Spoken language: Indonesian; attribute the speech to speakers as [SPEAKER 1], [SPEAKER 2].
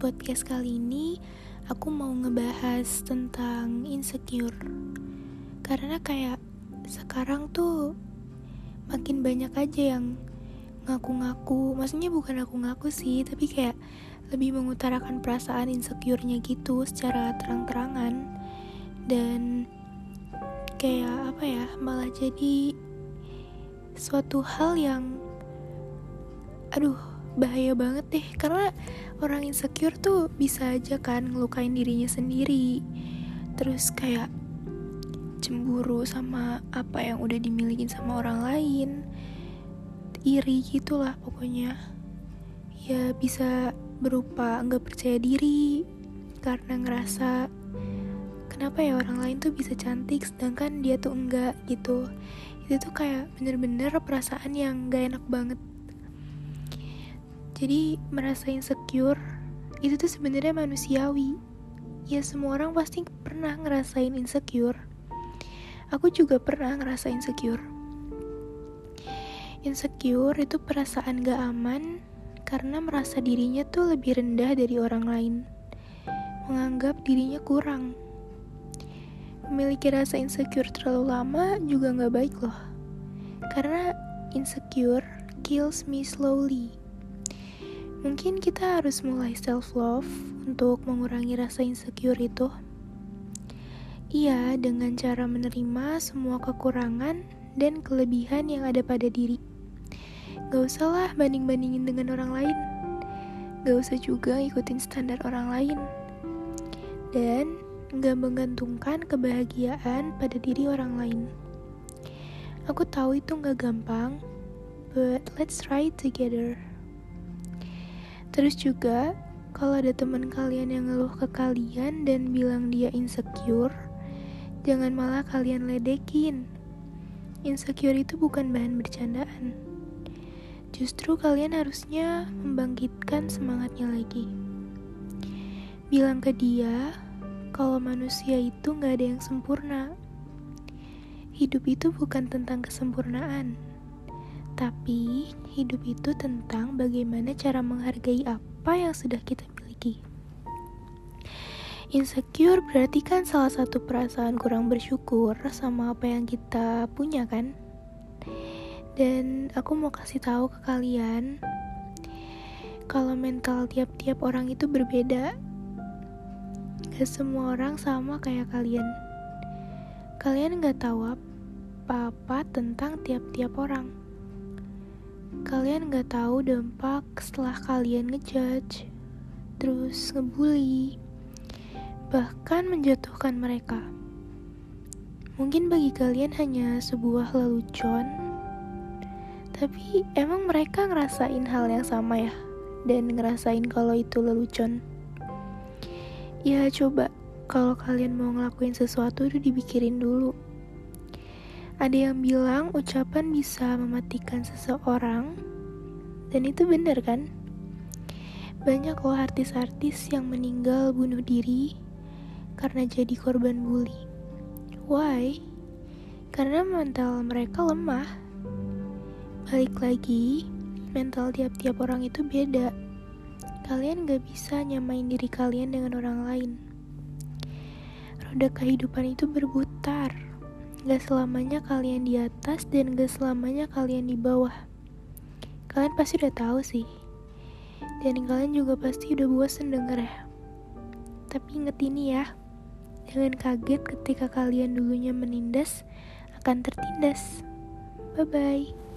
[SPEAKER 1] podcast kali ini aku mau ngebahas tentang insecure. Karena kayak sekarang tuh makin banyak aja yang ngaku-ngaku, maksudnya bukan aku ngaku sih, tapi kayak lebih mengutarakan perasaan insecure-nya gitu secara terang-terangan. Dan kayak apa ya, malah jadi suatu hal yang aduh bahaya banget deh karena orang insecure tuh bisa aja kan ngelukain dirinya sendiri. Terus kayak cemburu sama apa yang udah dimiliki sama orang lain. Iri gitulah pokoknya. Ya bisa berupa nggak percaya diri karena ngerasa kenapa ya orang lain tuh bisa cantik sedangkan dia tuh enggak gitu. Itu tuh kayak bener-bener perasaan yang gak enak banget jadi merasa insecure itu tuh sebenarnya manusiawi. Ya semua orang pasti pernah ngerasain insecure. Aku juga pernah ngerasa insecure. Insecure itu perasaan gak aman karena merasa dirinya tuh lebih rendah dari orang lain. Menganggap dirinya kurang. Memiliki rasa insecure terlalu lama juga gak baik loh. Karena insecure kills me slowly. Mungkin kita harus mulai self-love untuk mengurangi rasa insecure itu. Iya, dengan cara menerima semua kekurangan dan kelebihan yang ada pada diri. Gak usahlah banding-bandingin dengan orang lain. Gak usah juga ikutin standar orang lain. Dan gak menggantungkan kebahagiaan pada diri orang lain. Aku tahu itu gak gampang, but let's try it together. Terus juga, kalau ada teman kalian yang ngeluh ke kalian dan bilang dia insecure, jangan malah kalian ledekin. Insecure itu bukan bahan bercandaan. Justru kalian harusnya membangkitkan semangatnya lagi. Bilang ke dia kalau manusia itu nggak ada yang sempurna. Hidup itu bukan tentang kesempurnaan tapi hidup itu tentang bagaimana cara menghargai apa yang sudah kita miliki. Insecure berarti kan salah satu perasaan kurang bersyukur sama apa yang kita punya kan? Dan aku mau kasih tahu ke kalian kalau mental tiap-tiap orang itu berbeda. Gak semua orang sama kayak kalian. Kalian gak tahu apa-apa tentang tiap-tiap orang kalian gak tahu dampak setelah kalian ngejudge, terus ngebully, bahkan menjatuhkan mereka. Mungkin bagi kalian hanya sebuah lelucon, tapi emang mereka ngerasain hal yang sama ya, dan ngerasain kalau itu lelucon. Ya coba, kalau kalian mau ngelakuin sesuatu itu dipikirin dulu ada yang bilang ucapan bisa mematikan seseorang, dan itu benar kan? Banyak loh artis-artis yang meninggal bunuh diri karena jadi korban bully. Why? Karena mental mereka lemah. Balik lagi, mental tiap-tiap orang itu beda. Kalian gak bisa nyamain diri kalian dengan orang lain. Roda kehidupan itu berputar Gak selamanya kalian di atas dan gak selamanya kalian di bawah. Kalian pasti udah tahu sih. Dan kalian juga pasti udah bosan denger ya. Tapi inget ini ya, jangan kaget ketika kalian dulunya menindas akan tertindas. Bye-bye.